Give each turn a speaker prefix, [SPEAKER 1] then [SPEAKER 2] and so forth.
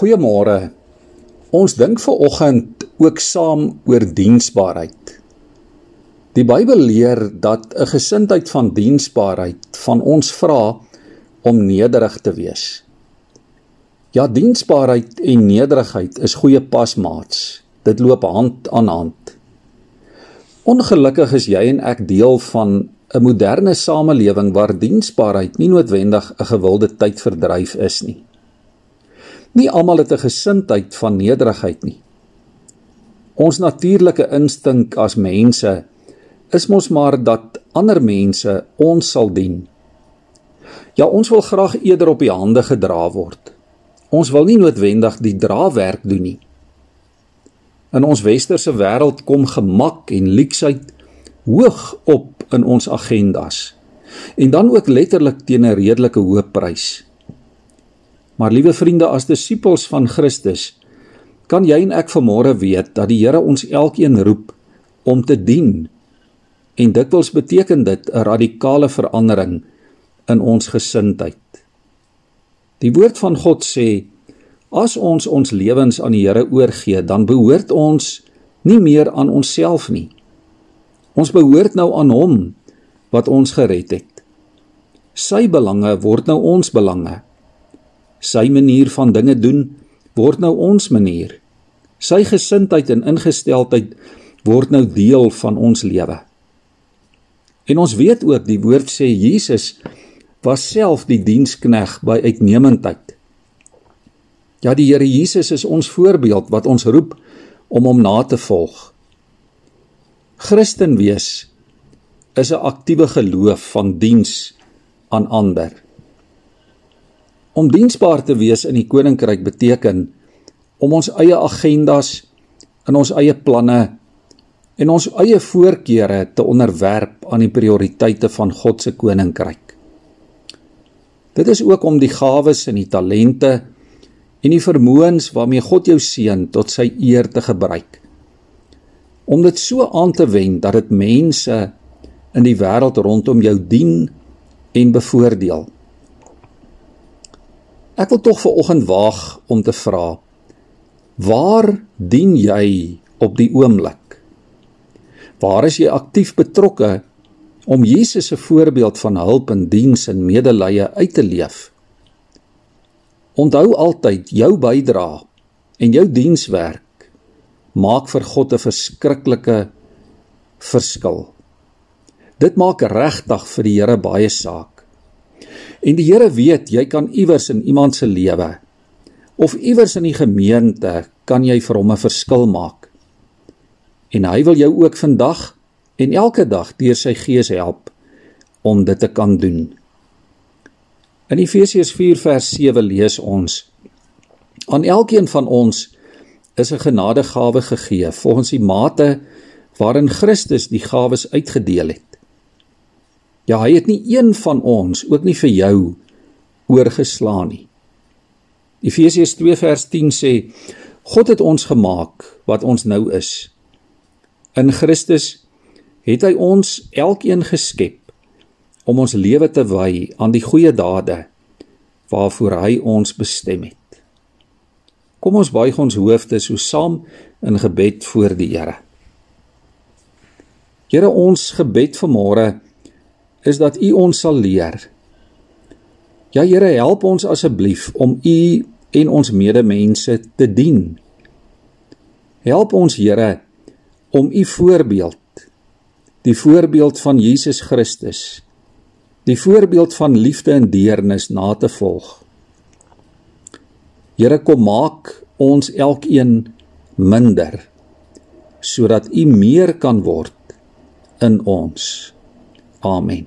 [SPEAKER 1] Goeiemôre. Ons dink ver oggend ook saam oor diensbaarheid. Die Bybel leer dat 'n gesindheid van diensbaarheid van ons vra om nederig te wees. Ja, diensbaarheid en nederigheid is goeie pasmaats. Dit loop hand aan hand. Ongelukkig is jy en ek deel van 'n moderne samelewing waar diensbaarheid nie noodwendig 'n gewilde tydverdryf is nie. Nie almal het 'n gesindheid van nederigheid nie. Ons natuurlike instink as mense is mos maar dat ander mense ons sal dien. Ja, ons wil graag eerder op die hande gedra word. Ons wil nie noodwendig die drawerk doen nie. In ons westerse wêreld kom gemak en leksheid hoog op in ons agendas. En dan ook letterlik teen 'n redelike hoë prys. Maar liewe vriende, as disippels van Christus, kan jy en ek vanmôre weet dat die Here ons elkeen roep om te dien. En dikwels beteken dit 'n radikale verandering in ons gesindheid. Die woord van God sê: As ons ons lewens aan die Here oorgee, dan behoort ons nie meer aan onsself nie. Ons behoort nou aan Hom wat ons gered het. Sy belange word nou ons belange. Sy manier van dinge doen word nou ons manier. Sy gesindheid en ingesteldheid word nou deel van ons lewe. En ons weet ook die woord sê Jesus was self die dienskneg by uitnemendheid. Ja die Here Jesus is ons voorbeeld wat ons roep om hom na te volg. Christen wees is 'n aktiewe geloof van diens aan ander. Om diensbaar te wees in die koninkryk beteken om ons eie agendas en ons eie planne en ons eie voorkeure te onderwerp aan die prioriteite van God se koninkryk. Dit is ook om die gawes en die talente en die vermoëns waarmee God jou seën tot sy eer te gebruik. Om dit so aan te wend dat dit mense in die wêreld rondom jou dien en bevoordeel. Ek wil tog ver oggend waag om te vra: Waar dien jy op die oomblik? Waar is jy aktief betrokke om Jesus se voorbeeld van hulp en diens en medelee uit te leef? Onthou altyd jou bydrae en jou dienswerk maak vir God 'n verskriklike verskil. Dit maak regtig vir die Here baie saak. En die Here weet jy kan iewers in iemand se lewe of iewers in die gemeente kan jy vir hom 'n verskil maak. En hy wil jou ook vandag en elke dag deur sy gees help om dit te kan doen. In Efesiërs 4 vers 7 lees ons: Aan elkeen van ons is 'n genadegawe gegee volgens die mate waarin Christus die gawes uitgedeel het. Ja, hy het nie een van ons, ook nie vir jou oorgeslaan nie. Efesiërs 2 vers 10 sê God het ons gemaak wat ons nou is. In Christus het hy ons elkeen geskep om ons lewe te wy aan die goeie dade waarvoor hy ons bestem het. Kom ons buig ons hoofde so saam in gebed voor die Here. Here ons gebed vanmôre is dat U ons sal leer. Ja Here, help ons asseblief om U en ons medemense te dien. Help ons Here om U voorbeeld, die voorbeeld van Jesus Christus, die voorbeeld van liefde en deernis na te volg. Here, kom maak ons elkeen minder sodat U meer kan word in ons. Amen.